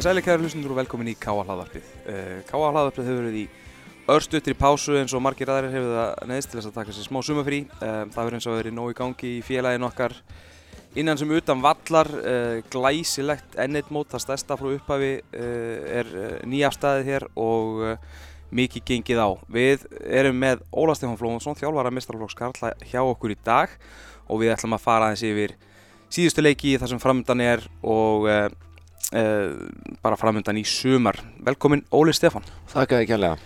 Komið sæli kæra hlustundur og velkomin í K.A. hlaðarpið. Uh, K.A. hlaðarpið hefur verið í örstuttir pásu eins og margir aðrir hefur það neðist til þess að taka sér smá sumafrí. Uh, það hefur eins og verið nóg í gangi í félagin okkar innan sem utan vallar. Uh, glæsilegt ennitmót, það stærsta frá upphafi er nýjafstæðið hér og mikið gengið á. Við erum með Óla Stefán Flóðansson, þjálfara mistralflokks Karla hjá okkur í dag og við ætlum að fara aðeins yfir síðustu leiki þar sem framöndan er og bara framöndan í sumar. Velkomin Óli Stefan Þakka þér kjærlega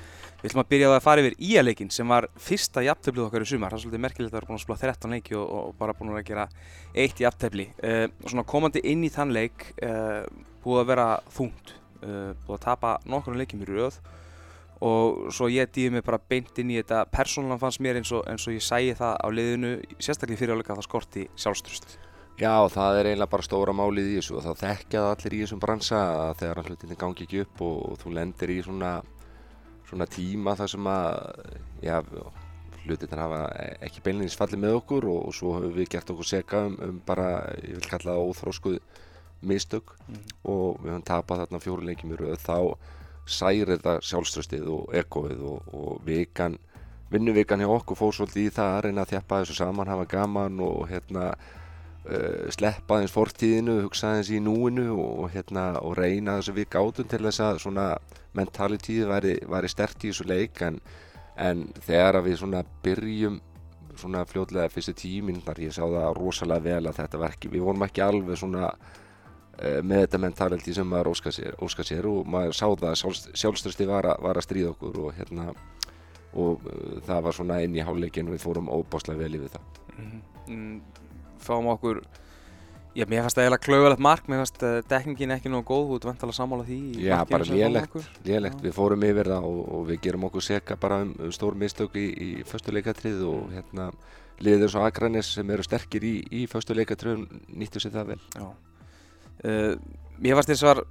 Við ætlum að byrja á að fara yfir íaleikin sem var fyrsta jafntöflið okkar í sumar. Það er svolítið merkilegt að vera búin að spila 13 leiki og, og bara búin að gera eitt jafntöfli uh, og svona komandi inn í þann leik uh, búið að vera þungt. Búið að tapa nokkurnu leikjum í rauð og svo ég dýði mig bara beint inn í þetta persónulega fannst mér eins og, eins og ég sæi það á liðinu sérstaklega fyrir áleika að það skorti sjálfströst Já, það er eiginlega bara stóra málið í þessu og þá þekkjaði allir í þessum bransa að þegar hlutinni gangi ekki upp og, og þú lendir í svona, svona tíma þar sem að já, hlutinni hafa ekki beinleins fallið með okkur og, og svo höfum við gert okkur seka um, um bara, ég vil kalla það óþróskuð mistök mm. og við höfum tapað þarna fjóruleikjum í rauð þá særi þetta sjálfströstið og ekoið og, og vikan vinnuvikan hjá okkur fór svolítið í það að reyna að þjappa þessu saman, hafa gaman og hérna uh, sleppa aðeins fortíðinu, hugsa aðeins í núinu og, hérna, og reyna þess að við gátum til þess að svona mentalitíði væri, væri stert í þessu leik. En, en þegar við svona byrjum svona fljóðlega fyrstu tíminn þar ég sá það rosalega vel að þetta verki, við vorum ekki alveg svona uh, með þetta mentality sem maður óskar sér, óskar sér og maður sá það að sjálfströsti var, var að stríða okkur og hérna og uh, það var svona inn í háluleikin og við fórum óbáslega vel yfir það. Mm -hmm fáum okkur Já, mér fannst það eiginlega klauðalegt mark, mér fannst dekningin ekki nógu góð, þú ert vantilega að samála því Já, bara lélægt, lélægt, við fórum yfir það og, og við gerum okkur seka bara um, um stór mistök í, í föstuleikatrið og hérna liður svo aðgrænis sem eru sterkir í, í föstuleikatrið nýttu sér það vel. Já, uh, mér fannst þess að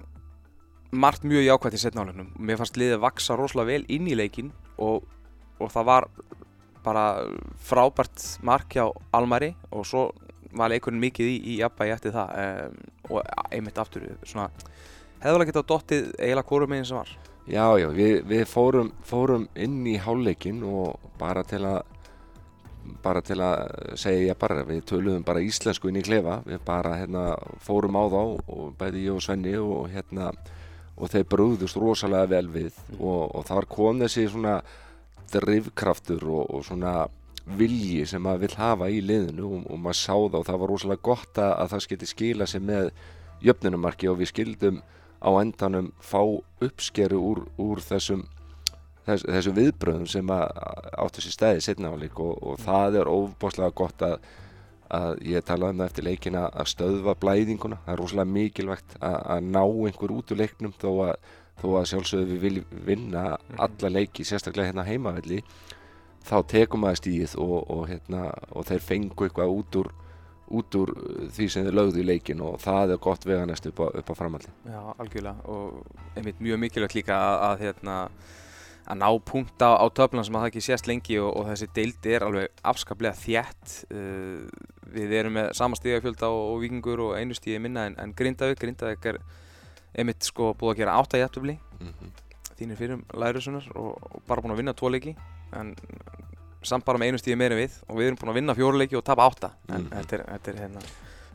margt mjög jákvæmt í setnálegnum, mér fannst liðið vaksa rosalega vel inn í leikin og, og það var bara frábært mark hjá Almari og svo var leikurinn mikið í, í jafnbægi eftir það um, og einmitt aftur svona, hefðulega getað dottið eiginlega kórum meginn sem var Já, já, við, við fórum, fórum inn í háleikin og bara til að bara til að segja ég bara við töluðum bara íslensku inn í klefa við bara hérna fórum á þá og bæði ég og Svenni og hérna og þeir brúðust rosalega vel við mm. og, og þar kom þessi svona drivkraftur og, og svona vilji sem maður vil hafa í liðinu og, og maður sá það og það var rosalega gott að, að það skilti skila sig með jöfnunumarki og við skildum á endanum fá uppskeru úr, úr þessum þess, þessum viðbröðum sem áttu sér stæði setna álík og, og það er óbáslega gott að, að ég talaði um það eftir leikina að stöðva blæðinguna, það er rosalega mikilvægt að, að ná einhver út úr leiknum þó að, þó að sjálfsögðu við viljum vinna alla leiki, sérstaklega hérna heimavelli þá tekum maður stíð og, og, hérna, og þeir fengu eitthvað út úr, út úr því sem þeir lögðu í leikin og það er gott veganest upp á, upp á framaldi. Já, algjörlega og einmitt mjög mikilvægt líka að, að, hérna, að ná punkt á, á töflan sem að það ekki sést lengi og, og þessi deildi er alveg afskaplega þjætt. Uh, við erum með sama stíðafjölda og vikingur og einu stíði minna en, en Grindavík, Grindavík er einmitt sko búið að gera átta jættöfli. Mm -hmm. Þínir fyrir lærusunar og bara búin að vinna tvo leiki en samt bara með einu stíði meira við og við erum búin að vinna fjóruleiki og tapa átta. En mm. þetta er, þetta er hérna,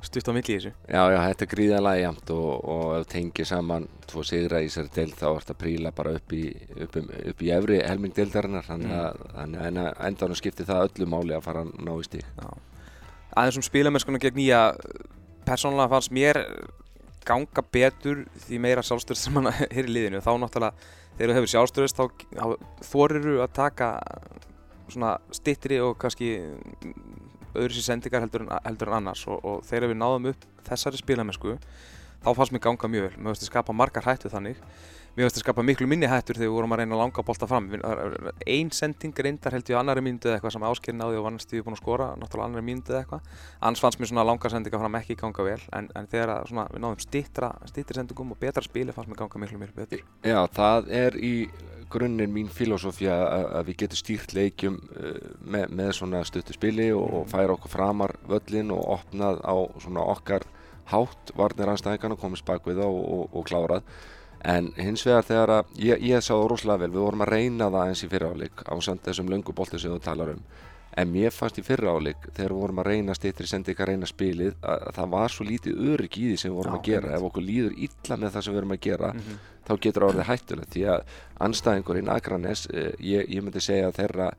stutt á milli í þessu. Já, já, þetta er gríðalega jæmt og, og ef tengið saman tvo sigra í þessari deild þá er þetta príla bara upp í, upp, upp í efri helming deildarinnar. Þannig að, mm. að endanum skiptir það öllu máli að fara að ná í stík Aðeins um spilamennskona gegn nýja persónulega fannst mér ganga betur því meira sjálfstöður sem hann er í liðinu. Þá náttúrulega þegar þú hefur sjálfstöðust þá þorir þú að taka svona stittri og kannski öðru sér sendingar heldur en, heldur en annars. Og, og þegar við náðum upp þessari spilamennsku þá fannst mér ganga mjög vel, mér finnst það skapa margar hættu þannig mér finnst það skapa miklu minni hættur þegar við vorum að reyna að langa bólta fram. Einn sending reyndar held ég á annari mínundu eða eitthvað sem áskilin á því og var næstu búin að skora náttúrulega annari mínundu eða eitthvað. Annars fannst mér svona langa sendinga fram ekki ganga vel en, en þegar að, svona, við náðum stittir sendingum og betra spili fannst mér ganga miklu miklu betur. Já, það er í grunninn mín filosófia að við getum stýrt leikjum uh, með, með svona stuttu spili og, og færa okkur framar völlin og opnað á svona okkar hátt varnir anstæðingan og komist bak við það og, og, og klárað en hins vegar þegar að ég, ég sá það rosalega vel, við vorum að reyna það eins í fyrraáleik á þessum löngu bolti sem þú talar um en mér fannst í fyrraáleik þegar við vorum að reyna stýttri sendika að reyna spilið að, að það var svo lítið örygg í því sem við vorum Já, að gera ef okkur líður illa með það sem við erum að gera Mhm. þá getur það orðið hættulegt því að anstæðingurinn Akranes, eh, ég, ég myndi segja að þeirra,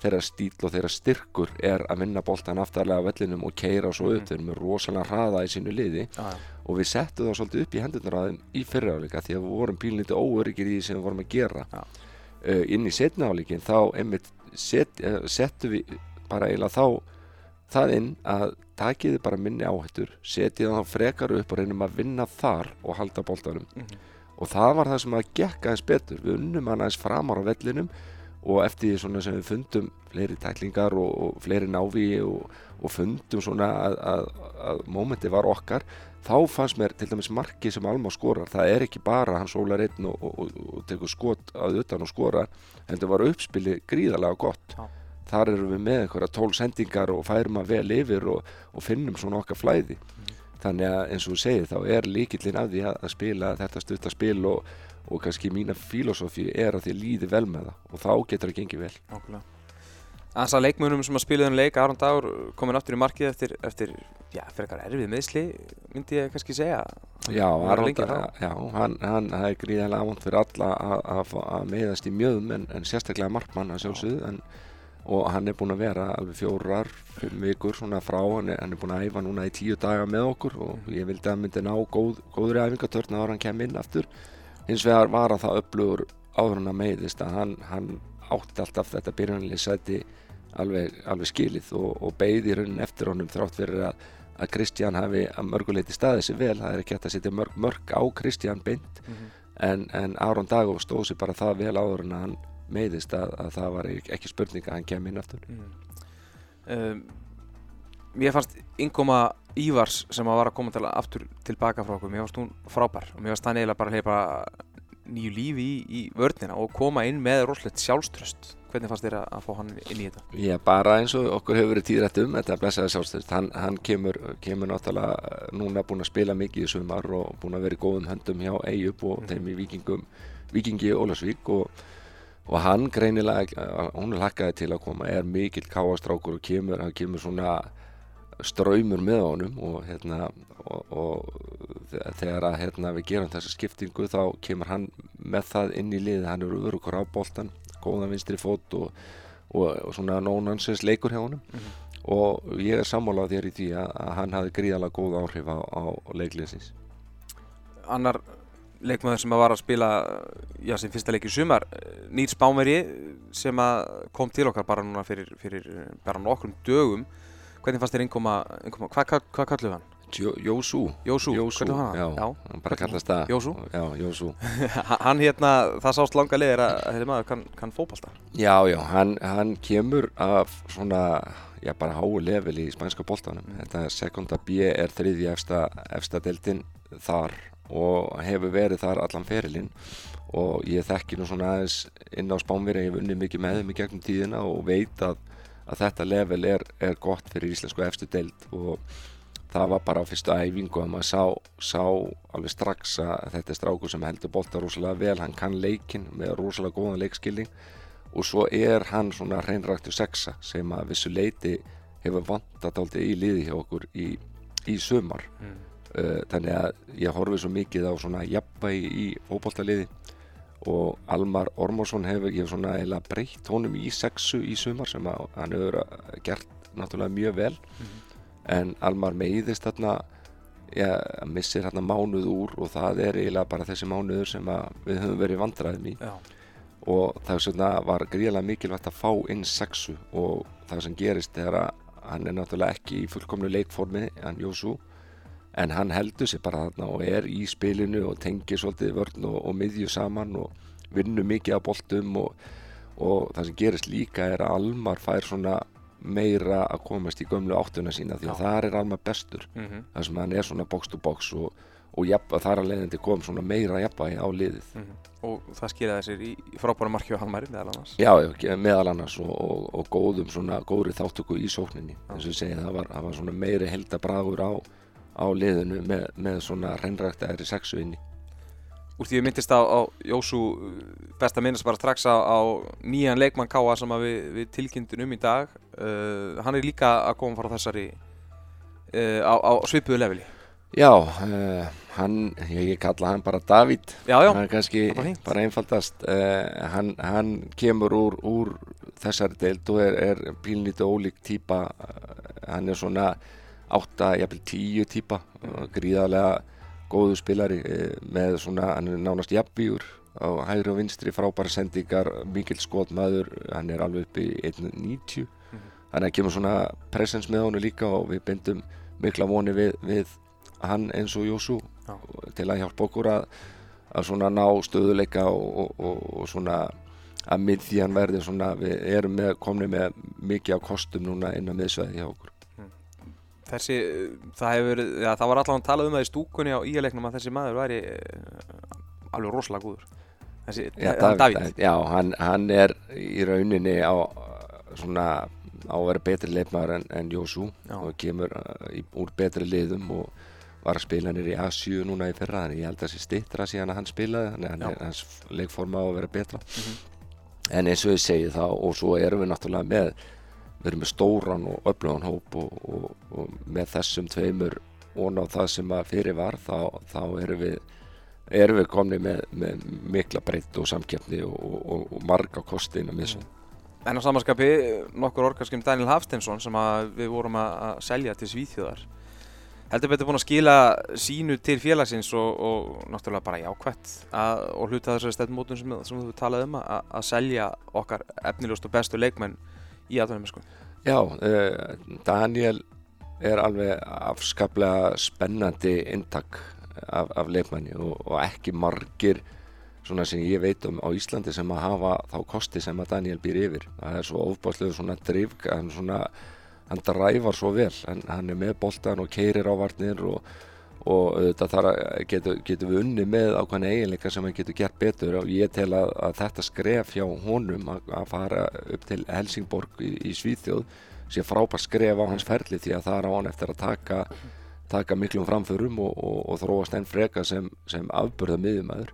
þeirra stíl og þeirra styrkur er að vinna boltan aftarlega á vellinum og keira svo upp, Mhm. þeir eru með rosalega hraða í sínu liði Já, já. Og við settum það svolítið upp í hendurnar þeim í fyriráleika því að við vorum pílniti óöryggir í því sem við vorum að gera Já. uh, inn í setna áleikin þá set, uh, settum við bara eiginlega þá það inn að takiði bara minni áhættur setið þá frekar upp og reynum að vinna þar og halda boltanum Mhm. og það var það sem að gekk aðeins betur við unnum hann aðeins framar á vellinum og eftir því svona sem við fundum fleiri tæklingar og, og fleiri návi og, og fundum svona að, að, að mómenti var okkar þá fannst mér til dæmis marki sem Alma skorar það er ekki bara hann sólar einn og, og, tekur skot að utan og skora en það var uppspili gríðarlega gott. Já. þar erum við með einhverja tól sendingar og færum að vel yfir og, og finnum svona okkar flæði. Þannig að eins og þú segir þá er líkillin af því að, að spila þetta stuttaspil og, og kannski mína filosófi er að þið líði vel með það og þá getur það gengið vel Nákvæmlega. Aðeins að leikmönum sem að spilaði hann leik, Aron Dagur komin aftur í markið eftir, eftir já, fyrir eitthvað erfið meðsli, myndi ég kannski segja. Já, Aron, frá. já hann, hann það er gríðarlega ávont fyrir alla að- að að meiðast í mjöðum en, en sérstaklega markmann að sjálfsögðu og hann er búinn að vera alveg fjórar, fimm vikur svona frá hann er, hann er búinn að æfa núna í tíu daga með okkur og ég vildi að myndi ná góð, góðri æfingatörn ára hann kem inn aftur hins vegar var hann það upplugur áður hann að meiðist að hann, hann átti alltaf þetta byrjanlega sæti alveg, alveg skilið og, og beigði raunin eftir honum þrátt fyrir að að Kristján hafi að mörguleiti staðið sér vel það er ekki hægt að setja mörg, mörg á Kristján beint Mhm. en, en Aron Dagó stóð sér bara það vel áður en að hann meiðist að, að það var ekki spurning að hann kem inn aftur Mm. Um, mér fannst Ingoma Ívars sem að var að koma til, aftur tilbaka frá okkur, mér fannst hún frábær og mér fannst hann eiginlega bara að hleypa nýju lífi í, í vörnina og koma inn með rosalegt sjálfströst. Hvernig fannst þér að, að fá hann inn í þetta? Já, bara eins og okkur hefur verið tíðrætt um þetta blessaði sjálfstöðst, hann, hann kemur, kemur náttúrulega eh, núna búinn að spila mikið í sumar og búinn að vera í góðum höndum hjá Eyjup og Mhm. þeim í vikingum, vikingi Ólasvík og, og hann greinilega, eh, hún lakkaði til að koma, er mikill káastrákur og kemur, hann kemur svona ströymur með honum og hérna og, og þe- þegar að hérna við gerum þessa skiptingu þá kemur hann með það inn í liði, hann er örugur á boltan góðan vinstri fót og, og, og svona nónansins leikur hjá honum. Mhm. og ég er sammálað þér í því að, að hann hafi gríðalega góð áhrif á, á leikliðsins Annar leikmaður sem að var að spila já, sem fyrsta leik í sumar Nýr Spámeri sem að kom til okkar bara núna fyrir, fyrir bara nokkrum dögum hvernig fannst þér Ingoma, Ingoma hvað, hvað, hvað kalluðu hann? Jó- Jósú. Jósú, Jósú, hvernig var hann? já, hann bara kallast það. Jósú? Já, Jósú. Hann hérna, það sást langa leiðir að þessi maður kann, kann fótbalta Já, já, hann, hann kemur af svona, já bara háu level í spænska boltanum. Þetta er sekunda B er þriði efsta, efsta deltinn þar og hefur verið þar allan ferilinn. Og ég þekki nú svona aðeins inn á spánveri, ég hef unnið mikið með þeim í gegnum tíðina og veit að, að þetta level er, er gott fyrir íslensku efstu delt og það var bara á fyrstu æfingu að maður sá, sá alveg strax að þetta er strákur sem heldur bolta rosalega vel, hann kann leikinn með rosalega góðan leikskilning og svo er hann svona hreinræktu sexa sem að vissu leiti hefur vantat aldrei í liði hjá okkur í, í sumar mm. uh, þannig að ég horfi svo mikið á svona jafnvægi í fótboltaliði og Almar Ormarsson hefur ég hef svona eiginlega breytt honum í sexu í sumar sem að hann hefur gert náttúrulega mjög vel. En Almar meiðist þarna ja, missir þarna mánuð úr og það er eiginlega bara þessi mánuður sem við höfum verið vandræðum í. Já, og það svona var gríðarlega mikilvægt að fá inn sexu og það sem gerist er að hann er náttúrulega ekki í fullkomnu leikformi hann Jósú en hann heldur sér bara þarna og er í spilinu og tengir svolítið vörn og, og miðju saman og vinnur mikið á boltum og, og það sem gerist líka er að Almar fær svona meira að komast í gömlu áttuna sína því að Já. þar er Almar bestur. Mm þar sem hann er svona box to box og, og jafn, þar að leiðandi kom svona meira jafnvægi á liðið. Og það skýraði sér í, frábæra marki á Halmæri meðal annars. Já, meðal annars og, og, og góðum svona, góðri þáttöku í sókninni. Eins og segi, það var, það var svona meiri heldabragur á, á liðinu með, með svona reynræktaðri sexu inni úr því við myndist á, á Jósú best að minnast bara strax á, á nýjan leikmann Káa sem við, við tilkynntum um í dag. Uh, hann er líka að koma frá þessari uh, á, á svipuðu leveli. Já, uh, hann, ég, kalla hann bara Davíð. Já, já, Það er kannski bara bara einfaldast. Uh, hann, hann kemur úr, úr þessari deild og er, er pílnítið ólík típa. Uh, hann er svona átta, jafnvel tíu típa uh, gríðarlega góðu spilari uh, með svona, hann er nánast jafnvíur á hægri og vinstri frábæra sendingar, mikill skotmaður hann er alveg upp í 1.90 þannig að kemur svona presens með honum líka og við bindum mikla voni við, við hann eins og Jósú Já. til að hjálpa okkur að, að svona ná stöðuleika og, og, og, svona að miðjan verði svona, við erum með, komni með mikið á kostum núna inn á miðsvæði hjá okkur. Þessi, það hefur verið, já, það var allavega talað um það í stúkunni á íaleiknum að þessi maður væri uh, alveg rosalega góður. Þessi, Já, hann Davíð. Já hann, hann er í rauninni á svona á að vera betri leifmaður en, en Jósú og kemur uh, í, úr betri liðum og var að spila hann í A7 núna í fyrra þannig ég held að þessi stittra síðan að hann spilaði þannig hann er- hans leikforma á að vera betra. Mhm. en eins og ég segi þá og svo erum við náttúrulega með við erum með stóran og öflugan hóp og, og, og með þessum tveimur og á það sem að fyrir var þá, þá erum við erum við komni með, með mikla breytt og samkeppni og, og, marga kosti inn á missun. En á samanskapi, nokkur orð kannski um Daniel Hafsteinsson sem við vorum að, selja til Svíþjóðar. Heldur betur búin að skila sínu til félagsins og, náttúrulega bara jákvætt að, og hluta þessari stefnmótun sem, sem þú talaði um að, að selja okkar efnilegust og bestu leikmenn í aðvunum sko. Já, uh, Daniel er alveg afskaplega spennandi inntak af, af leikmanni og, og ekki margir svona sem ég veit um á Íslandi sem að hafa þá kosti sem að Daniel býr yfir það er svo ofbáslega svona drifg hann hann dræfar svo vel hann, hann er með boltan og keirir á varnir og, og að- getur, getur við unni með ákvæmna eiginleika sem hann getur gert betur. Og ég tel að, að þetta skref hjá honum að, að fara upp til Helsingborg í, í Svíþjóð sé frábært skref á hans ferli því að það er á hann eftir að taka taka miklum framförum og, og, og þróast enn freka sem, sem afburða miðumæður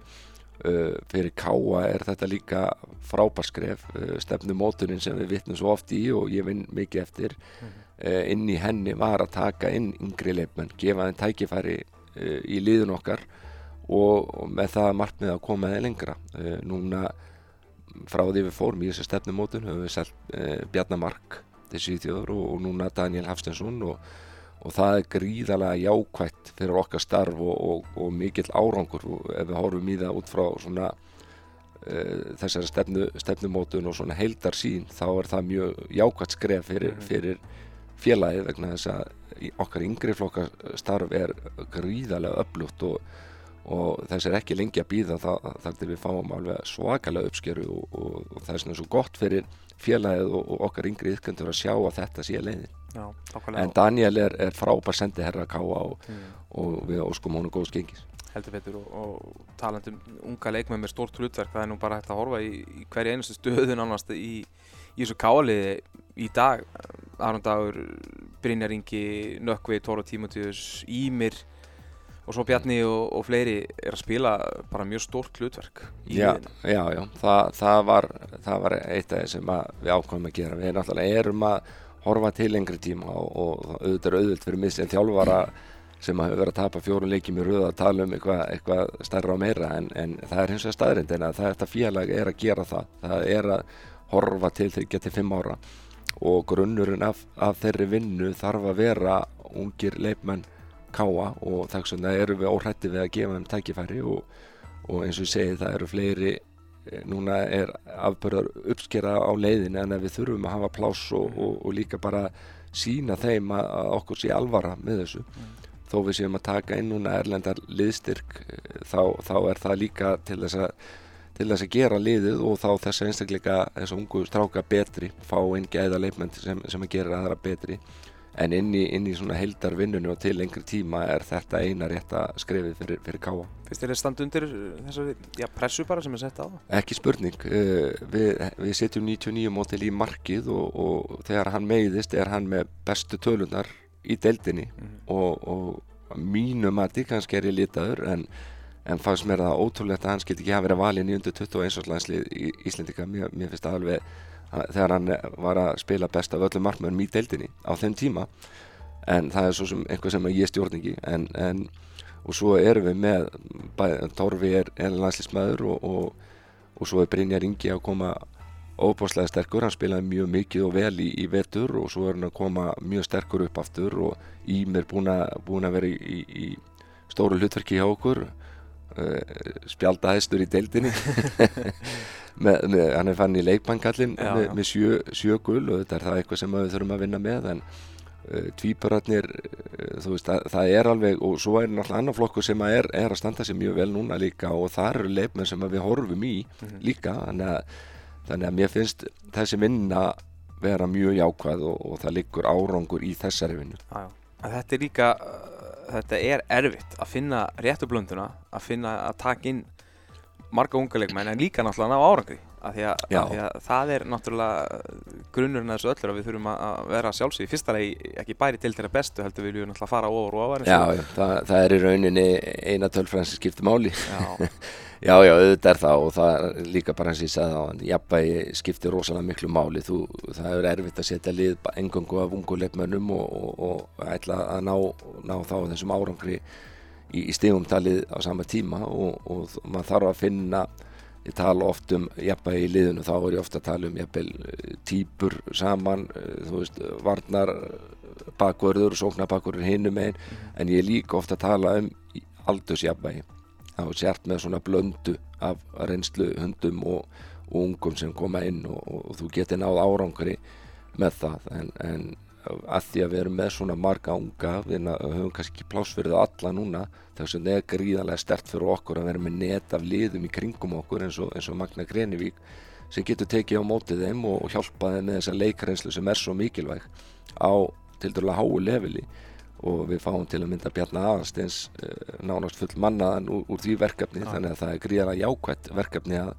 uh, fyrir Káa er þetta líka frábært skref uh, stefnumótunin sem við vitnum svo oft í og ég vinn mikið eftir. Uh, inn í henni var að taka inn yngri leifmenn, gefa þeim tækifæri uh, í liðun okkar og, með það markmið að koma þeim lengra. Uh, núna frá því við fórum í þessu stefnumótun höfum við selt uh, Bjarnamark til Svíþjóður og, núna Daniel Hafstensson og og það er gríðarlega jákvætt fyrir okkar starf og, og, og mikill árangur og ef við horfum í það út frá svona þessari stefnu, stefnumótun og svona heildar sín þá er það mjög jákvætt skref fyrir, fyrir félagið vegna þess að okkar yngri flokka starf er gríðarlega öflugt og, og þess er ekki lengi að býða þar til við fáum alveg svakalega uppskeru og, og, og það er svona svo gott fyrir félagið og, og okkar yngri yðkendur að sjá að þetta sé leiðin Já, En. Daniel er, er frábær sendi herra Káa og, Mm. og við óskum honum góðs gengis. heldur betur og, og talandum unga leikmenn með stórt hlutverk það er nú bara hægt að horfa í, í hverju einustu stöðu nánast í, í þessu káliði í dag Aron Dagur, Brynjar Ingi Nökkvi, Tóra Tímotíus Ímir og svo Bjarni og, og fleiri er að spila bara mjög stórt hlutverk í Já, liðinu. já, já, það, það, var, það var eitt af þeir sem við ákvæmum að gera. Við erum að horfa til lengri tíma og, og auðvitað er auðvitað fyrir mig sem þjálfara sem hefur verið að tapa fjórum leikjum í röða að tala um eitthvað, eitthvað stærra og meira en, en það er hins vegar staðrind en að það, þetta félag er að gera það. Það er að horfa til þryggja til fimm ára og grunnurinn af, af þeirri vinnu þarf að vera ungir leikmenn káa og þess vegna erum við óhrætti við að gefa þeim tækifæri og, og eins og ég segi það eru fleiri eh, núna er afbörðar uppskera á leiðinu en við þurfum að hafa pláss og, og, og líka bara sína þeim að, að okkur sé alvara með þessu. Þó við séum að taka inn núna erlendar liðstyrk eh, þá, þá er það líka til þess að til þess að gera liðið og þá þess að einstakleika þess að ungu stráka betri fá inn gæða leifmenn sem, sem að gera aðra betri en inn í, inn í svona heildar vinnunni og til lengri tíma er þetta eina rétta skrefið fyrir, fyrir káa Finnst þér að standa undir þessari já, pressu bara sem er sett á? Ekki spurning, uh, við, við setjum 99 mótil í markið og, og þegar hann meiðist er hann með bestu tölunar í deildinni Mhm. og, og að mínu mati kannski er ég litaður en, en fannst mér það ótrúlegt að hann skildi ekki hafa verið valin í undir 21 landslið í Íslendika mér, mér finnst það alveg að, þegar hann var að spila best af öllum markmöðum í deildinni á þeim tíma. En það er svo sem einhver sem ég stjórningi en, en og svo erum við með bæ, Torfi er, landslýsmæður og, og, og svo er Brynjar Ingi að koma óbáslega sterkur, hann spilaði mjög mikið og vel í, í vetur og svo er hann að koma mjög sterkur upp aftur og Ím er búin að vera í, í, í stóru hlutverki hjá okkur uh, spjaldaðistur í deildinni með, með, hann er fann í leikbankallin með, með sjö, sjö gull og þetta er það eitthvað sem við þurfum að vinna með en uh, tvípararnir uh, veist, það, það er alveg og svo er náttúrulega annar flokkur sem er, er að standa sér mjög vel núna líka og það eru leifmenn sem við horfum í mm -hmm. líka þannig að þannig að mér finnst þessi vinna vera mjög jákvæð og, og það liggur árangur í þessari vinnu. Þetta er líka þetta er erfitt að finna réttu blönduna að finna að taka inn marga unga leikmenn en líka náttúrulega ná árangri að, því að það er náttúrulega grunnurinn að þessu öllur að við þurfum að vera sjálfsög í fyrsta legi ekki bæri til þeirra bestu heldur við viljum náttúrulega fara ofar og ofar Já, já það, það er í rauninni eina tölfræðin sem skiptir máli. Já. Já, já, auðvitað er það og það er líka bara eins og ég sagði á hann, jafnvægi skiptir rosalega miklu máli, þú, það er erfitt að setja lið engangu af unguleikmönnum og, og, og ætla að ná, ná þá þessum árangri í, í stegumtalið á sama tíma og, og maður þarf að finna, ég tala oft um jafnvægi í liðinu, þá er ég ofta að tala um jafnvel týpur saman, þú veist, varnar bakverður og sóknar bakverður hinnum einn, en ég er líka ofta að tala um aldursjafnvægi þá sért með svona blöndu af reynslu hundum og, og ungum sem koma inn og, og, og þú getur náð árangri með það en, en að því að við erum með svona marga unga við höfum kannski ekki plásfyrðið alla núna þess að það er gríðarlega stert fyrir okkur að vera með net af liðum í kringum okkur eins og, eins og Magna Grenivík sem getur tekið á mótið þeim og hjálpa þeim með þessa leikreynslu sem er svo mikilvæg á til dærulega háu leveli og við fáum til að mynda Bjarnar Aðarsteins uh, nánast full mannaðan úr, úr því verkefni ja. þannig að það er gríðarlega jákvæmt verkefni að,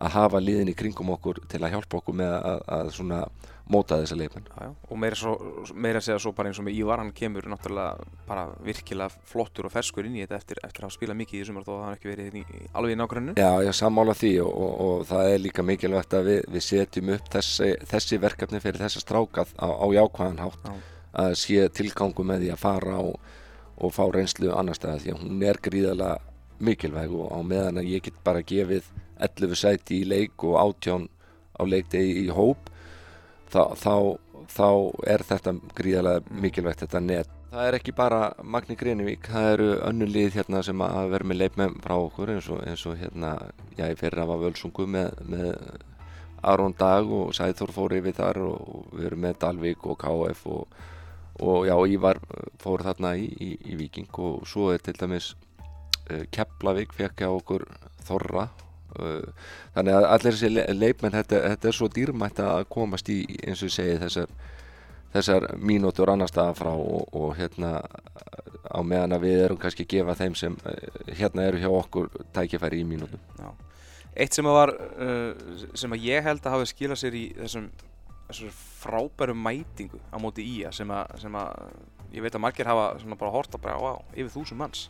að hafa liðin í kringum okkur til að hjálpa okkur með að, að svona móta þessa leifin og meira, svo, meira segja svo bara eins og með Ívar hann kemur náttúrulega bara virkilega flottur og ferskur inn í þetta eftir, eftir að spila mikið í þessum og það har ekki verið í, alveg í nákvæmnu Já, ég sammála því og, og, og það er líka mikilvægt að við, við setjum upp þessi, þessi verkefni fyrir þessa strákað á, á jákvæðan hátt. Já. Að sé tilgangu með því að fara og, og fá reynslu annar staða því að hún er gríðala mikilvæg og á meðan að ég get bara gefið 11 sæti í leik og átján á leikdegi í hóp þá, þá, þá er þetta gríðala mikilvægt þetta net. Það er ekki bara Magni Grenivík, það eru önnu lið hérna sem að vera með leikmenn frá okkur eins og, eins og hérna, já ég fyrir að var völsungu með, með Aron Dag og Sæður fór yfir þar og við erum með Dalvik og KF og og já, Ívar fór þarna í, í, í Viking og svo er til dæmis uh, Keflavík fekk á okkur Þorra þannig að allir þessi le leipmenn þetta, þetta er svo dýrmætt að komast í eins og segi þessar þessar mínútur annar staða frá og, og hérna á meðan að við erum kannski að gefa þeim sem uh, hérna eru hjá okkur tækifæri í mínútum Já. Eitt sem að var uh, sem að ég held að hafi skilað sér í þessum þessari frábæru mætingu á móti í að sem að, ég veit að margir hafa svona bara horta bara á, yfir þúsund manns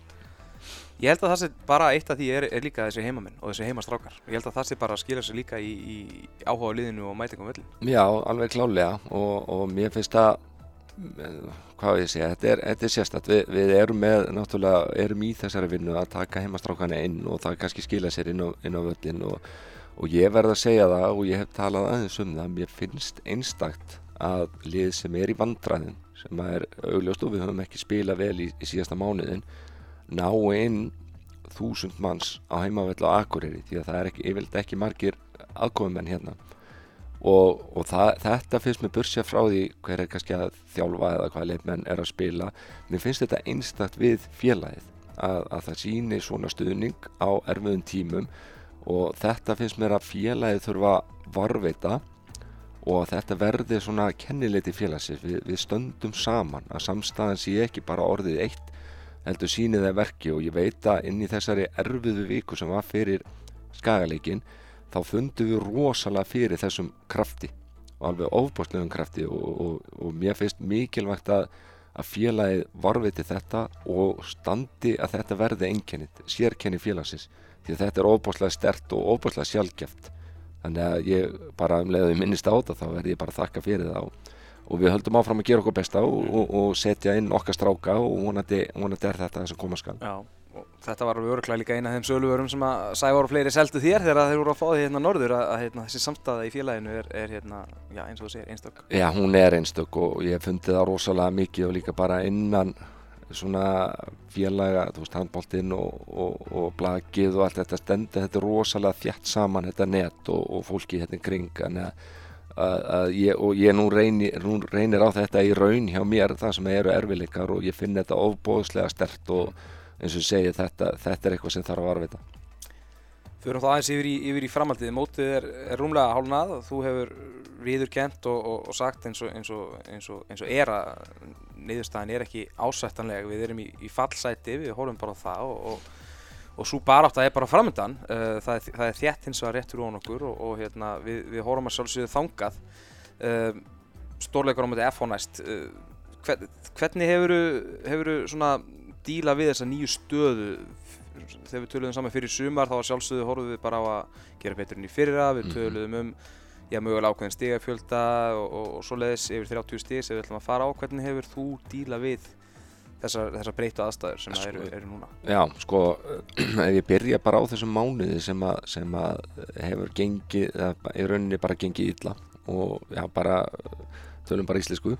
ég held að það sé bara eitt af því er, er líka þessi heimamenn og þessi heimastrákar. Ég held að það sé bara að skilja sig líka í, í áhuga liðinu og mætingum völlin Já, alveg klálega og, og mér finnst það hvað ég segja, þetta er, er sérstatt við, við erum með, náttúrulega erum í þessari vinnu að taka heimastrákana inn og það kannski skilja sér inn á, inn á völlin og og ég verð að segja það og ég hef talað aðeins um það mér finnst einstakt að lið sem er í vandræðin sem er augljóst og við höfum ekki spila vel í, í síðasta mánuðin ná inn þúsund manns á heimavell á Akureyri því að það er ekki, yfirlega ekki margir aðkofumenn hérna. Og, og það, þetta finnst mér bursja frá því hver er kannski að þjálfa eða hvað leifmenn er að spila. Mér finnst þetta einstakt við félagið að, að það síni svona stuðning á erfiðum tímum. Og þetta finnst mér að félagið þurfa varveita og þetta verði svona kennileiti félagsins. Við, við stöndum saman að samstæðan sé ekki bara orðið eitt heldur sínið það verki og ég veit að inn í þessari erfiðu viku sem var fyrir skagaleikin þá fundum við rosalega fyrir þessum krafti og alveg ofbúrslegum krafti og, og, og mér finnst mikilvægt að, að félagið varviti þetta og standi að þetta verði einkennið, sérkenni félagsins. Því að þetta er óbúslega stert og óbúslega sjálfgeft þannig að ég bara um leiðið minnist á þetta þá verði ég bara þakka fyrir það og, og við höldum áfram að gera okkur besta og, og, og setja inn okkar stráka og vonandi, vonandi er þetta það sem koma skal. Já, og þetta var alveg öruglega líka eina af þeim söluverum sem að Sævar og fleiri seldu þér þegar þeir voru að fá því hérna norður að, að hérna, þessi samstæða í félaginu er, er hérna, já, eins og þú segir, einstök. Já, hún er einstök og ég hef fundið það rosalega mikið og líka bara innan svona félaga, þú veist, handbóltinn og, og, og blagið og allt þetta stendur, þetta er rosalega þjætt saman þetta net og, og fólki hérna kring. Þannig að, að, að ég, og ég nú reynir, nú reynir á þetta í raun hjá mér það sem eru erfileikar og ég finn þetta ofbóðslega stert og eins og segi þetta, þetta er eitthvað sem þarf að varvita Fyrir þá aðeins yfir í, yfir í framhaldið, mótið er, er rúmlega hálnað og þú hefur viðurkent og, og, og sagt eins og, eins, eins, eins og er að niðurstaðin er ekki ásættanleg, við erum í, í fallsæti, við horfum bara á það og svo bara átt að það er bara framöndan, uh, það, það er þétt hins vegar réttur ón okkur og hérna, við, við horfum að sjálfsögðu þangað, uh, stórleikur á móti FH næst, uh, hvernig hefur þú svona díla við þessa nýju stöðu? Þegar við töluðum saman fyrir sumar þá sjálfsögðu horfum við bara á að gera betur enn í fyrra, við mhm. töluðum um já, mögulega ákveðin stigafjölda og, og, og svoleiðis yfir 30 stig sem við ætlum að fara á. Hvernig hefur þú díla við þessar, þessar breytu aðstæður sem sko, eru, eru núna? Já, sko, ef ég byrja bara á þessum mánuði sem að, sem að hefur gengið, eða í rauninni bara gengið illa og já, bara tölum bara íslensku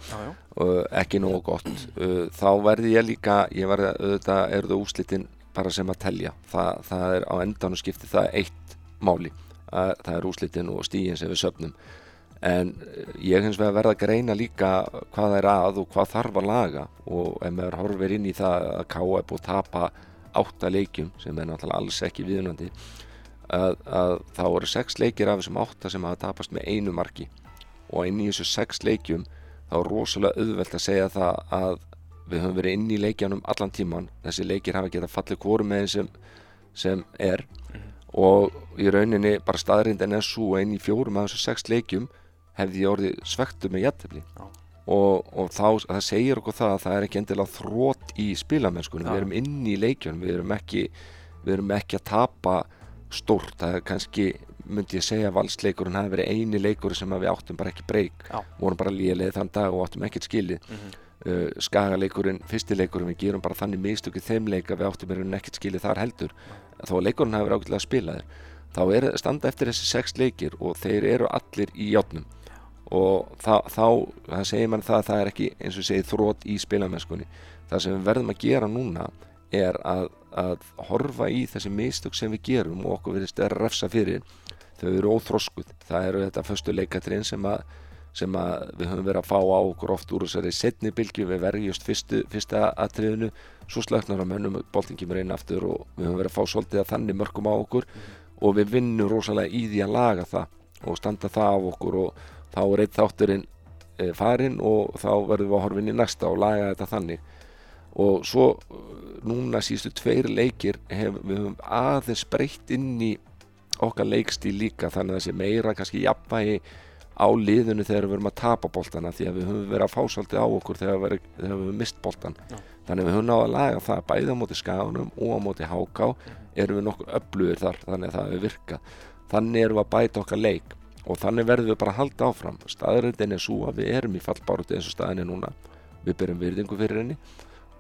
og ekki nógu gott uh, þá verði ég líka, ég verði auðvitað er það úslitinn bara sem að telja. Það, það er á endan og skipti það eitt máli að það er úslitinn og stíginn sem við söpnum en ég hins vegar verða að greina líka hvað er að og hvað þarf að laga. Og ef maður horfir inn í það að er búið að tapa átta leikjum sem er náttúrulega alls ekki viðunandi að, að þá eru sex leikir af þessum átta sem hafa tapast með einu marki. Og inn í þessu sex leikjum þá er rosalega auðvelt að segja það að við höfum verið inn í leikjanum allan tíman þessi leikir hafa getað fallið hvoru með þeim sem, sem er. -hmm. og í rauninni bara staðrind en SU inn í fjórum af þessu sex leikjum hefði ég orðið svektu með jættefli og, og þá, það segir okkur það að það er ekki endilega þrótt í spilamennskunum, við erum inn í leikjunum við erum ekki, við erum ekki að tapa stórt, það er kannski myndi ég segja valsleikurinn hafi verið eini leikur sem við áttum bara ekki breyk vorum bara líðilegð þann dag og áttum ekkert skilið. Mm -hmm. uh, skagaleikurinn, fyrstileikurinn við gerum bara þannig mistökið þeim leika við áttum er ekkert skilið þar heldur. Þó að leikurinn hafi verið ákveðlega að spila þér þá er standa eftir þessi sex leikir og þeir eru allir í játnum og þá, þá það segir mann það að það er ekki eins og segið þrótt í spilamennskunni. Það sem við verðum að gera núna er að, að horfa í þessi mistök sem við gerum og okkur verðist að refsa fyrir. Þau eru óþróskuð það eru þetta förstu leikatrinn sem að sem að við höfum verið að fá á okkur oft úr þessari setni bylgi við verjumst fyrsta atriðinu. Svo slöknar að mönnum bóltingum er einn aftur og við höfum verið að fá svolítið að þannig mörgum á okkur. Og við vinnum rosalega í því að laga það og standa það af okkur og þá er eitt þátturinn e, farinn og þá verðum við að horfa inn í næsta og laga þetta þannig. Og svo núna sístu tveir leikir hef, við höfum aðeins breytt inn í okkar leikstíl líka þannig að það sé meira kannski jafnvægi á liðinu þegar við verum að tapa bóltana því að við höfum verið að fá svolítið á okkur þegar við, höfum mist bóltan Já. þannig að við höfum náða að laga það bæði á móti skafunum og á móti háká erum við nokkur öflugir þar þannig að það hefur virkað. Þannig erum við að bæta okkar leik og þannig verðum við bara að halda áfram. Staðröndin er svo að við erum í fallbáruti eins og staðin er núna. Við byrjum virðingu fyrir henni.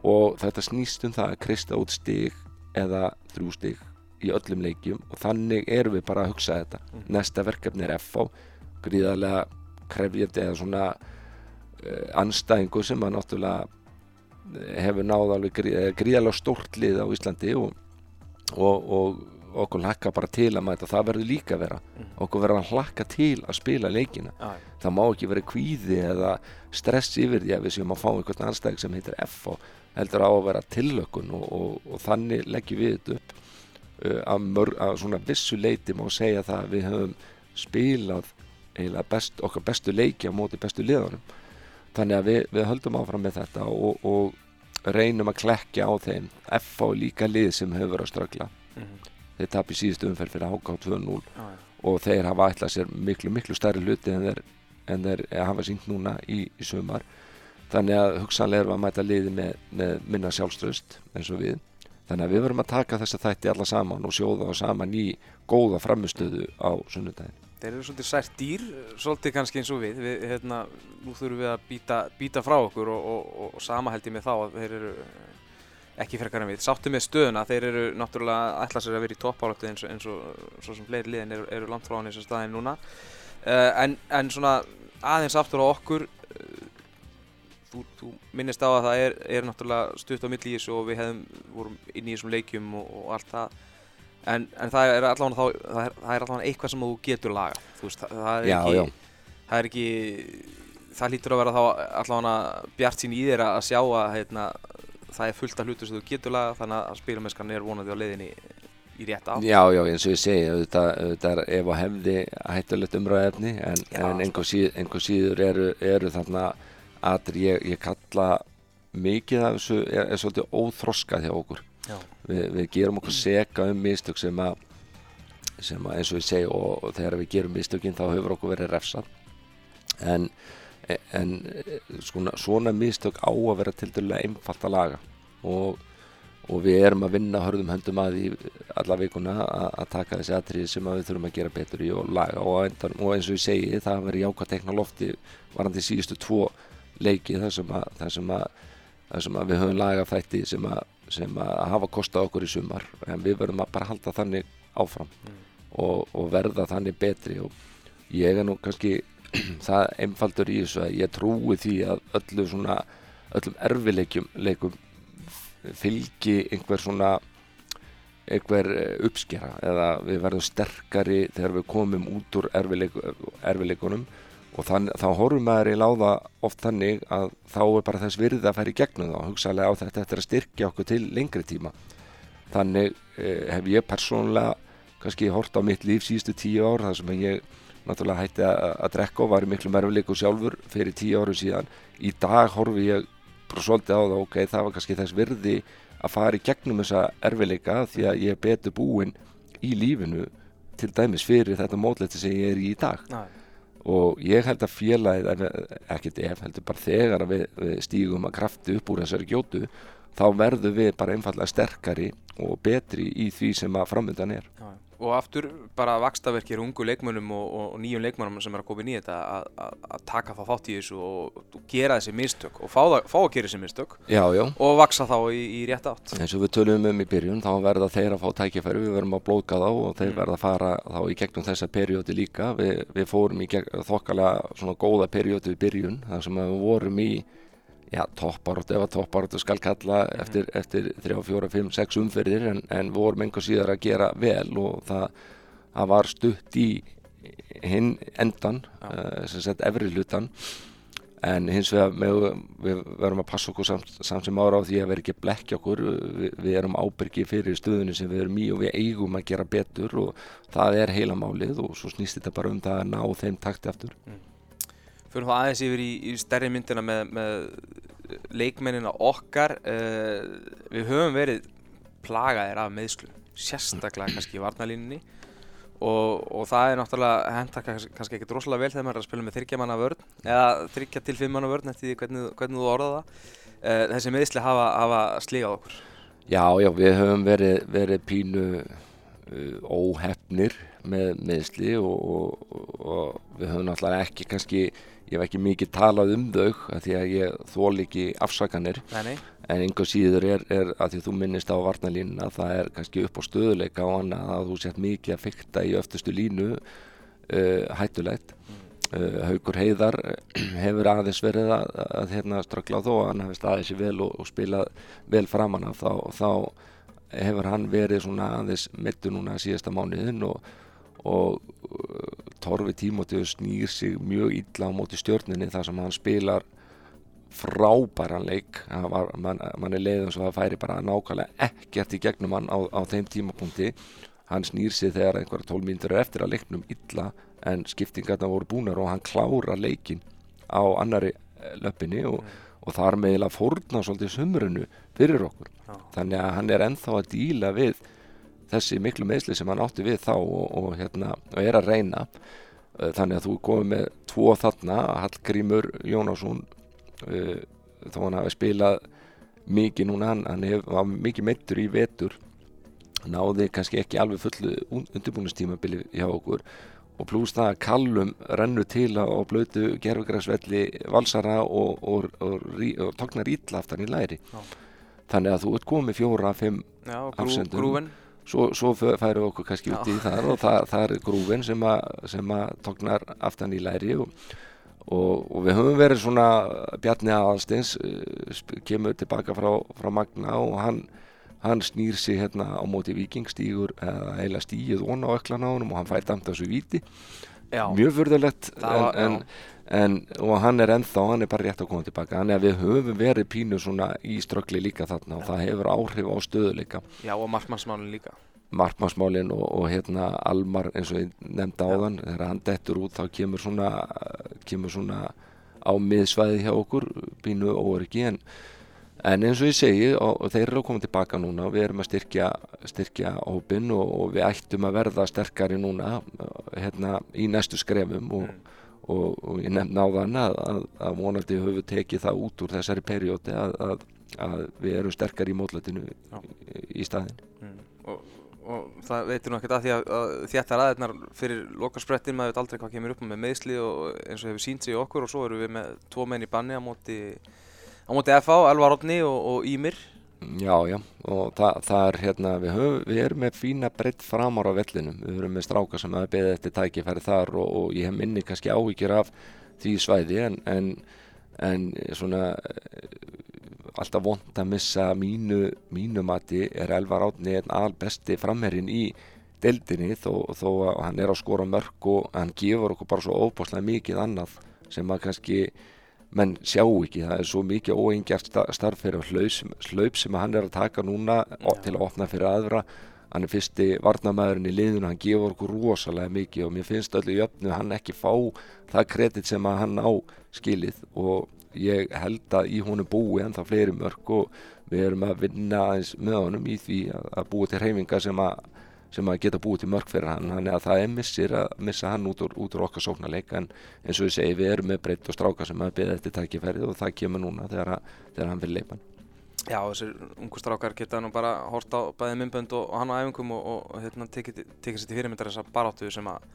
Og þetta snýst um það að kristja út stig eða þrjú stig í öllum leikjum. Og þannig erum við bara að hugsa þetta. Mm. næsta verkefni er FH gríðarlega krefjandi eða svona uh, anstæðingu sem að náttúrulega eh, hefur náð alveg gríð, gríðarlega stórt lið á Íslandi og, og, og okkur hlakka bara til að mæta það verður líka að vera mm. okkur verður að hlakka til að spila leikina ah. það má ekki vera kvíði eða stress yfir því að við séum að fá einhvern anstæðing sem heitir FH heldur á að vera tillökun og, og þannig leggjum við þetta upp Uh, að, mörg, að svona vissu leiti má segja það að við höfum spilað best, okkar bestu leiki á móti bestu liðanum þannig að við, við höldum áfram með þetta og, og reynum að klekja á þeim F á líka lið sem hefur verið að strögla mm -hmm. Þeir tapir síðustu umferð fyrir HK 2-0 ah, og þeir hafa ætlað sér miklu miklu stærri hluti en þeir, en þeir hafa sínt núna í, í sumar. Þannig að hugsanlega erum við að mæta liði með, með minna sjálfströst eins og við. Þannig að við verum að taka þessa þætti alla saman og sjóða á saman í góða framistöðu á sunnudagin Þeir eru svolítið sært dýr, svolítið kannski eins og við, við hérna, nú þurfum við að býta, býta frá okkur og, og, og, og sama held ég með þá að þeir eru ekki frekar en við. Sáttu með stöðuna, þeir eru náttúrulega ætla sér að vera í toppálöftu eins, eins og svo sem fleiri liðin eru, eru langt frá hann eins og staðin núna. Uh, en, en svona aðeins aftur á okkur, uh, þú, þú minnist á að það er, er náttúrulega stutt á milli í þessu og við hefðum, vorum inn í þessum leikjum og, og allt það. En, en það er allavega eitthvað sem þú getur laga, þú veist, það, það er Já, ekki, já. það er ekki, það lítur að vera þá allavega bjart sín í þér að sjá að heitna, það er fullt af hlutur sem þú getur laga þannig að spilamennskan er vonandi á leiðinni í rétt átt. Já, já, eins og ég segi, auðvitað er ef að hefði hættulegt umræðefni en, en einhver, síð, einhver síður eru, eru þarna að ég, ég kalla mikið af þessu er, er svolítið óþroskað hjá okkur. Vi, við gerum okkur seka um mistök sem að, sem að eins og ég segi og, og þegar við gerum mistökinn þá hefur okkur verið refsað en, en svona, svona mistök á að vera til dælulega einfalt að laga. Og, og við erum að vinna hörðum höndum að í alla vikuna að, að taka þessi atrið sem að við þurfum að gera betur í og laga. Og, endan, og eins og ég segi það verið jákvæð tekna lofti varandi síðustu tvo leiki þar sem að, þar sem að, þar sem að við höfum lagað þætti sem að, sem að hafa kostað okkur í sumar. En við verðum að bara halda þannig áfram og, og verða þannig betri. Og ég er nú kannski það einfaldur í þessu að ég trúi því að öllu svona öllum erfileikum leikum fylgi einhver svona einhver eh, uppskera eða við verðum sterkari þegar við komum út úr erfileik, erfileikunum og þann, þá horfum maður í láða oft þannig að þá er bara þess virði að færa í gegnum þá hugsaðlega á þetta eftir að styrkja okkur til lengri tíma. Þannig eh, hef ég persónulega kannski hort á mitt líf síðustu tíu ár þar sem ég náttúrulega hætti að, drekka og var í miklu merfileiku sjálfur fyrir tíu áru síðan. Í dag horfi ég bara svolítið á það ok, það var kannski þess virði að fara í gegnum þessa erfileika því að ég er betur búinn í lífinu til dæmis fyrir þetta mótleiti sem ég er í í dag. Næ, og ég held að félagið ef- ekkert ef, heldur bara þegar við, við stígum að krafti upp úr þessari gjótu þá verðum við bara einfallega sterkari og betri í því sem að framöndan er. Já. Og aftur bara vakstaverkir ungu leikmönnum og, og, og nýjum leikmönnum sem er að koma inn í þetta að, að, að taka það þátt í þessu og, og gera þessi mistök og fá, það, fá að gera þessi mistök Já, já, og vaksa þá í, í rétt átt. eins og við tölum um í byrjun þá verða þeir að fá tækifæri, við verðum að blóka þá og þeir verða að fara þá í gegnum þessa periódi líka, við, við fórum í gegn, þokkalega svona góða periódi í byrjun, þar sem við vorum í já, topparóttu, ef að topparóttu skal kalla eftir, eftir 3, 4, 5, 6 umferðir en, en við vorum einhver síðar að gera vel og það, það var stutt í hinn endan uh, sem sett efri hlutan en hins vegar með, við verum að passa okkur samt, samt sem ára á því að vera ekki að blekja okkur. Við, við erum ábyrgi fyrir stöðunni sem við erum í og við eigum að gera betur og það er heila málið og svo snýst þetta bara um það að ná þeim takti aftur Fyrir þá aðeins yfir í, í stærri myndina með, með leikmennina okkar. Uh, við höfum verið plagaðir af meðslum, sérstaklega kannski í varnalínunni og, og það er náttúrulega henda kannski, ekkert rosalega vel þegar maður er að spila með þryggjamanna vörn eða þryggja til fimmanna vörn eftir hvernig, hvernig þú orða það. Uh, þessi meðsli hafa, hafa sligað okkur. Já, já, við höfum verið, verið pínu uh, óhefnir með meðsli og, og, og við höfum náttúrulega ekki kannski, ég hef ekki mikið talað um þau af því að ég þól ekki afsakanir. Nei, en einhver síður er, er að því þú minnist á varnalínuna það er kannski upp á stöðuleika og annað að þú sett mikið að fykta í öftustu línu uh, hættulegt. Uh, Haukur Heiðar eh, hefur aðeins verið að, að hérna ströggla á þó að hann hefði staðið sér vel og, og spilað vel framan af þá, þá hefur hann verið svona aðeins mittu núna síðasta mánuðin og, og uh, Torfi Tímótiðu snýr sig mjög illa á móti stjörninni þar sem hann spilar frábæran leik. Var, man, man er leiðum svo að færi bara nákvæmlega ekkert í gegnum hann á, á þeim tímapunkti. Hann snýr sig þegar einhverja tólmíndur er eftir að leiknum illa en skiptingarna voru búnar og hann klára leikin á annari eh, löppinni og, og þar meðlega fórna svolítið sumrunu fyrir okkur. Þannig að hann er ennþá að díla við þessi miklu meðsli sem hann átti við þá og, og, hérna, og er að reyna Eh, þannig að þú komið með tvo þarna Hallgrímur Jónásson uh, þó hann hafi spilað mikið núna, hann, hann hef, var mikið meittur í vetur náði kannski ekki alveg fullu undirbúinustímabili hjá okkur og pluss það að kallum rennu til á blötu gerfugræsvelli valsara og, og, og, og tóknar ítla aftan í læri Já. þannig að þú ert komið fjóra, fimm Afsendum. grúven svo, svo færum við okkur kannski út í þar og það, það er grúfin sem að, sem að tóknar aftan í læri og, og, og við höfum verið svona Bjarni Aðalsteins uh, kemur tilbaka frá, frá Magna og hann, hann snýr sig hérna á móti viking stígur eða heila stíið von á öklan á honum og hann fær damt þessu víti. Já, mjög var- en, en, en, og hann er ennþá, hann er bara rétt að koma tilbaka þannig að við höfum verið pínu svona í ströggli líka þarna og það hefur áhrif á stöðuleika já og markmannsmálin líka markmannsmálin og, og hérna Almar eins og ég nefndi Já. áðan þegar hann dettur út þá kemur svona kemur svona á miðsvæði hjá okkur pínu óöryggi en, en eins og ég segi og, og þeir eru að koma tilbaka núna og við erum að styrkja, styrkja hópin og, og við ættum að verða sterkari núna hérna í næstu skrefum og, Mm. Og, og ég nefndi áðan að, að, að vonandi höfum við tekið það út úr þessari periódi að, að, að við erum sterkari í mótlætinu Já. í, staðin mm. og, og það veitir nú ekkert að því að, þéttar aðeinsnar fyrir lokarsprettin maður veit aldrei hvað kemur upp með meðsli og eins og hefur sínt sig okkur og svo erum við með tvo menn í banni á móti á móti FH, Elvar Rodni og, og Ímir Já, já, og það, það er hérna, við, höf, við erum með fína breytt framar á vellinum, við erum með stráka sem hafa beðið eftir tækifæri þar og, og ég hef minni kannski áhyggjur af því svæði en, en, en svona eh, alltaf vond að missa mínu, mínu mati er Elvar Átni einn albesti framherrin í deildinni þó, þó að hann er að skora mörg og hann gefur okkur bara svo óbáslega mikið annað sem að kannski menn sjá ekki, það er svo mikið óengjart starf fyrir hlaup, sem hann er að taka núna Já. til að opna fyrir aðra hann er fyrsti varnamæðurinn í liðinu hann gefur okkur rosalega mikið og mér finnst öllu jöfnu hann ekki fá það kredit sem hann á skilið og ég held að í honum búi en það fleiri mörg og við erum að vinna aðeins með honum í því að, búi til hreyfingar sem að sem að geta búið til mörg fyrir hann. Þannig að það er missir að missa hann út úr, út úr okkar sóknarleik. En eins og ég segi við erum með breytt og stráka sem að beða eftir tækifærið og það kemur núna þegar, að, þegar hann vil leipan Já, þessir ungu strákar geta nú bara hort á bæði myndbönd og, og hann á æfingum og, og hérna, tekið sér til fyrirmyndar þessa baráttu sem, að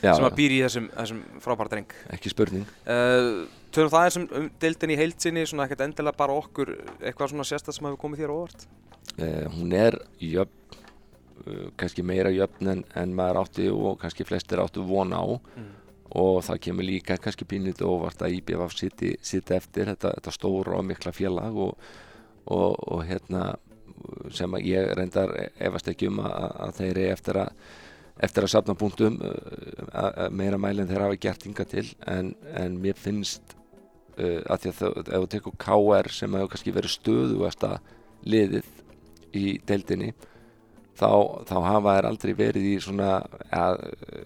Já, sem að býr í þessum, þessum frábæra dreng. Ekki spurning. Uh, Tölum það eins um, deildin í heildsinni svona ekkert endilega bara okkur eitthvað svona sérstæð sem hefur komið þér óvart? Eh, hún er jöfn uh, kannski meira jöfn en, en maður átti og kannski flestir áttu von á mm. og það kemur líka kannski pínlítið óvart að IBF sitti, sitti eftir þetta, þetta stóra og mikla félag og, og, og hérna sem að ég reyndar efast ekki um að, að þeir eru eftir að eftir að safna punktum uh, meira mælinn þeir hafa gert hinga til en, en mér finnst uh, að því að það, ef þú tekur KR sem hefur kannski verið stöðugasta liðið í deildinni þá, þá hafa þær aldrei verið í svona að,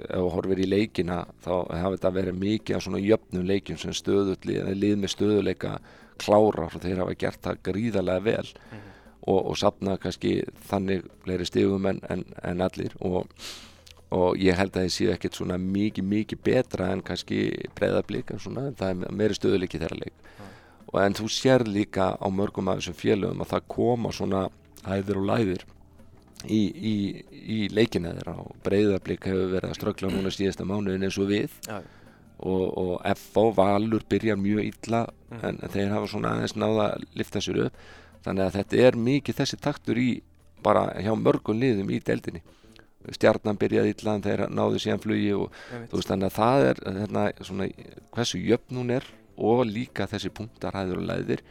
ef þú horfir í leikina þá hafa þetta verið mikið af svona jöfnum leikjum sem stöðut lið, lið með stöðuleika klárar og þeir hafa gert það gríðarlega vel. Mhm. og, og sapna kannski þannig fleiri stigum en, en, en allir. Og, og ég held að þeir séu ekkert svona mikið, mikið betra en kannski breyðablík en svona, það er meiri stöðuleiki þeirra leik. Og en þú sér líka á mörgum af þessum félögum að það koma svona hæðir og læðir í, í, í leikina þeirra. Og breyðablík hefur verið að ströggla núna síðasta mánuðin eins og við. Já, og, og F.O. Valur byrjar mjög illa Mhm. en, þeir hafa svona aðeins náða að lifta sér upp. Þannig að þetta er mikið þessi taktur í bara hjá mörgum liðum í deildinni. Stjarnan byrjaði illa en þeir náðu síðan flugi og þú veist þannig að það er hérna, svona, hversu jöfn hún er og líka þessi punktar hæður og læðir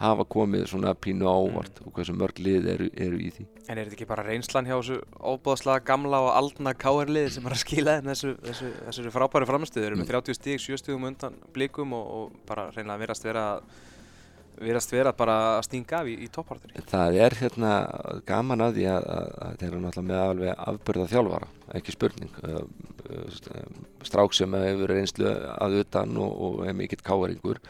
hafa komið svona pínu á óvart og hversu mörg lið eru, eru í því. En er þetta ekki bara reynslan hjá þessu óbúðslega gamla og aldna KR-liði sem er að skila þeim þessu, þessu, þessu frábæru framistuð? Þeir eru með 30 stíg, 7 stígum undan blikum og, og bara reynilega virast vera vera bara að stinga af í, í toppartur. það er hérna gaman að því að, að, þeir eru náttúrulega með alveg afbörða þjálfara, ekki spurning. St- strák sem hefur reynslu að utan og, og er mikill káringur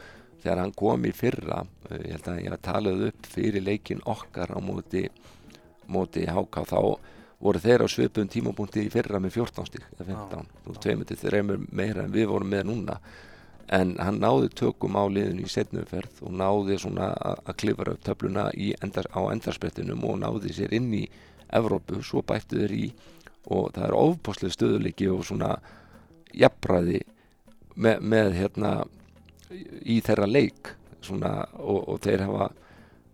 þegar hann kom í fyrra uh, ég held að ég hef talað upp fyrir leikin okkar á móti móti HK þá voru þeir á svipum tímapunkti í fyrra með 14 stík eða 15, þú tveimur til þreimur meira en við vorum með núna. En hann náði tökum á liðinu í setnumferð og náði svona að klifra upp töfluna endar, á endarsprettinum og náði sér inn í Evrópu, svo bættu þeir í og það er ofbáslega stöðuleiki og svona jafnræði með, með hérna í þeirra leik svona, og, og þeir hafa,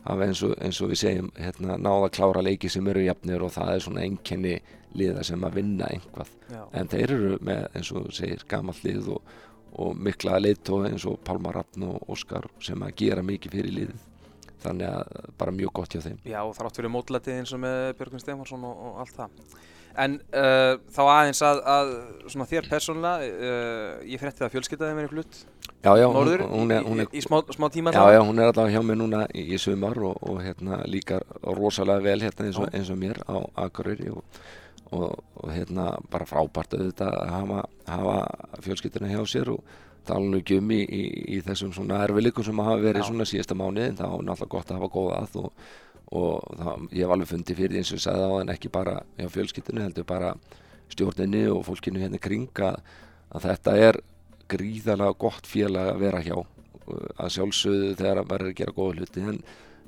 hafa eins, og, eins og við segjum hérna, náða klára leiki sem eru jafnir og það er svona einkenni liða sem að vinna einhvað Já. en þeir eru með eins og segir gamall lið og, og mikla leittói eins og Pálmar Rappn og Óskar sem að gera mikið fyrir liðið þannig að bara mjög gott hjá þeim Já, og þrátt fyrir mótlætið eins og með Björgun Stefansson og, og allt það. En uh, þá aðeins að, að svona þér persónulega, uh, ég frétti það fjölskyttaði með flutt Já, já, hún, norður hún, er, hún, er, í, í smá, smá tíma já, já, hún er allavega hjá mér núna í, í sumar og, og hérna líka rosalega vel hérna eins og, Já. eins og mér á Akureyri og, og, og hérna bara frábært auðvitað að hafa, hafa fjölskyldina hjá sér og tala nú ekki um í, í, þessum svona erfileikum sem hafa verið Já. svona síðasta mánuði en það er náttúrulega gott að hafa góða að og, og það, ég hef alveg fundið fyrir því eins og sagði á en ekki bara hjá fjölskyldinu heldur bara stjórninni og fólkinu hérna kring að, að þetta er gríðarlega gott félag að vera hjá. Að sjálfsögðu þegar að verður að gera góða hluti en,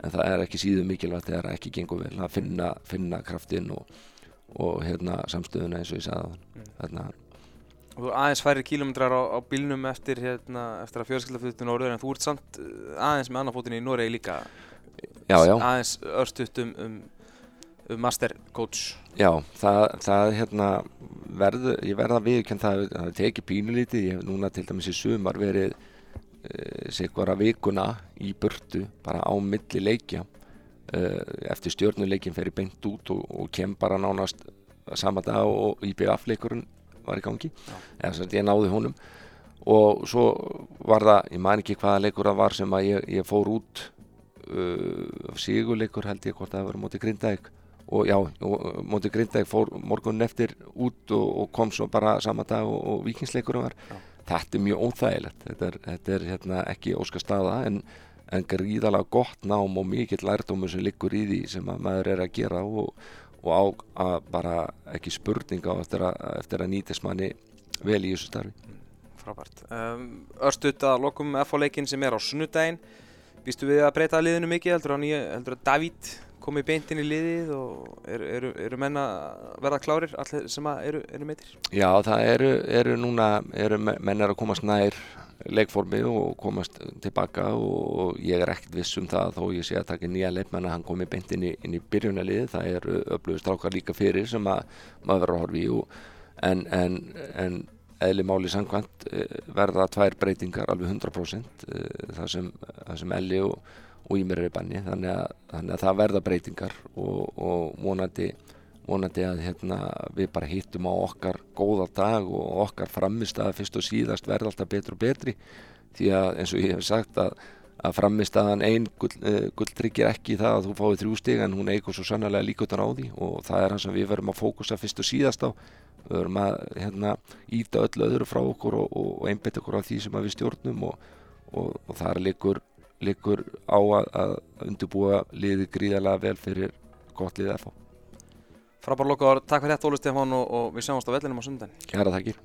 en það er ekki síðu mikilvægt þegar ekki gengur vel að finna, finna kraftinn og, og hérna, samstöðuna eins og ég sagði Mm. þarna og þú aðeins færi kílómetrar á, á bílnum eftir, hérna, eftir að fjölskyldaflutu norður en þú ert samt uh, aðeins með annarfótinn í Noregi líka já, já, aðeins örstutt um, um, um master coach. Já, það, það hérna verður, ég verða viðkjönd það það tekið pínulítið, ég hef núna til dæmis í sumar verið e, sikvara vikuna í burtu bara á milli leikja. E, eftir stjórnuleikin fer ég beint út og, og kem bara nánast sama dag og IBF leikurinn var í gangi. Eða sem ég náði honum. Og svo var það, ég man ekki hvaða leikur það var sem að ég, ég fór út uh, sigurleikur held ég hvort það var móti Grindæk og já, og móti Grindæk fór morgunin eftir út og, og kom svo bara sama dag og, og vikingsleikurinn var. Já. þetta er mjög óþægilegt. Þetta er, þetta er hérna, ekki óska staða en, en gríðalega gott nám og mikill lærdómur sem liggur í því sem að maður er að gera og, og á að bara ekki spurninga eftir að, eftir að nýtist manni vel í þessu starfi. Frábært. Um, örstutt að lokum FH-leikin sem er á sunnudaginn býstu við að breyta liðinu mikið heldur? Nýja, heldur að Davíð komi beint inn í liðið og eru, eru, eru menn að verða klárir allir sem eru, eru meitir Já, það eru, eru núna menn er að komast nær leikformi og komast tilbaka og ég er ekkert viss um það þó ég sé að taka nýja leikmenn að hann komi beint inn í, í byrjunarliðið, það eru öflugust strákar líka fyrir sem að maður verður að horfa í og, en, en, en eðli máli samkvæmt eh, verða tvær breytingar alveg 100% eh, það sem, sem Elli og, og Ímir er í banni. Þannig að, þannig að það verða breytingar og, og vonandi vonandi að hérna, við bara hittum á okkar góða dag og okkar framist að fyrst og síðast verða alltaf betri og betri. Því að eins og ég hef sagt að, að framist aðan ein gull, uh, gulltryggir ekki það að þú fáið þrjú stig en hún eigur svo sannlega líkutan á því. Og það er hans að við verum að fókusa fyrst og síðast á. Við verum að hérna, íta öllu öðru frá okkur og, og, og einbetta okkur á því sem við stjórnum. Og, og, þar liggur, liggur á að, að undirbúa liði gríðarlega vel fyrir gott liðið að fá frábær lokaður, takk fyrir þetta Óli Stefán og, og við sjáumst á vellinum á sunnudaginn. Kæra þakkir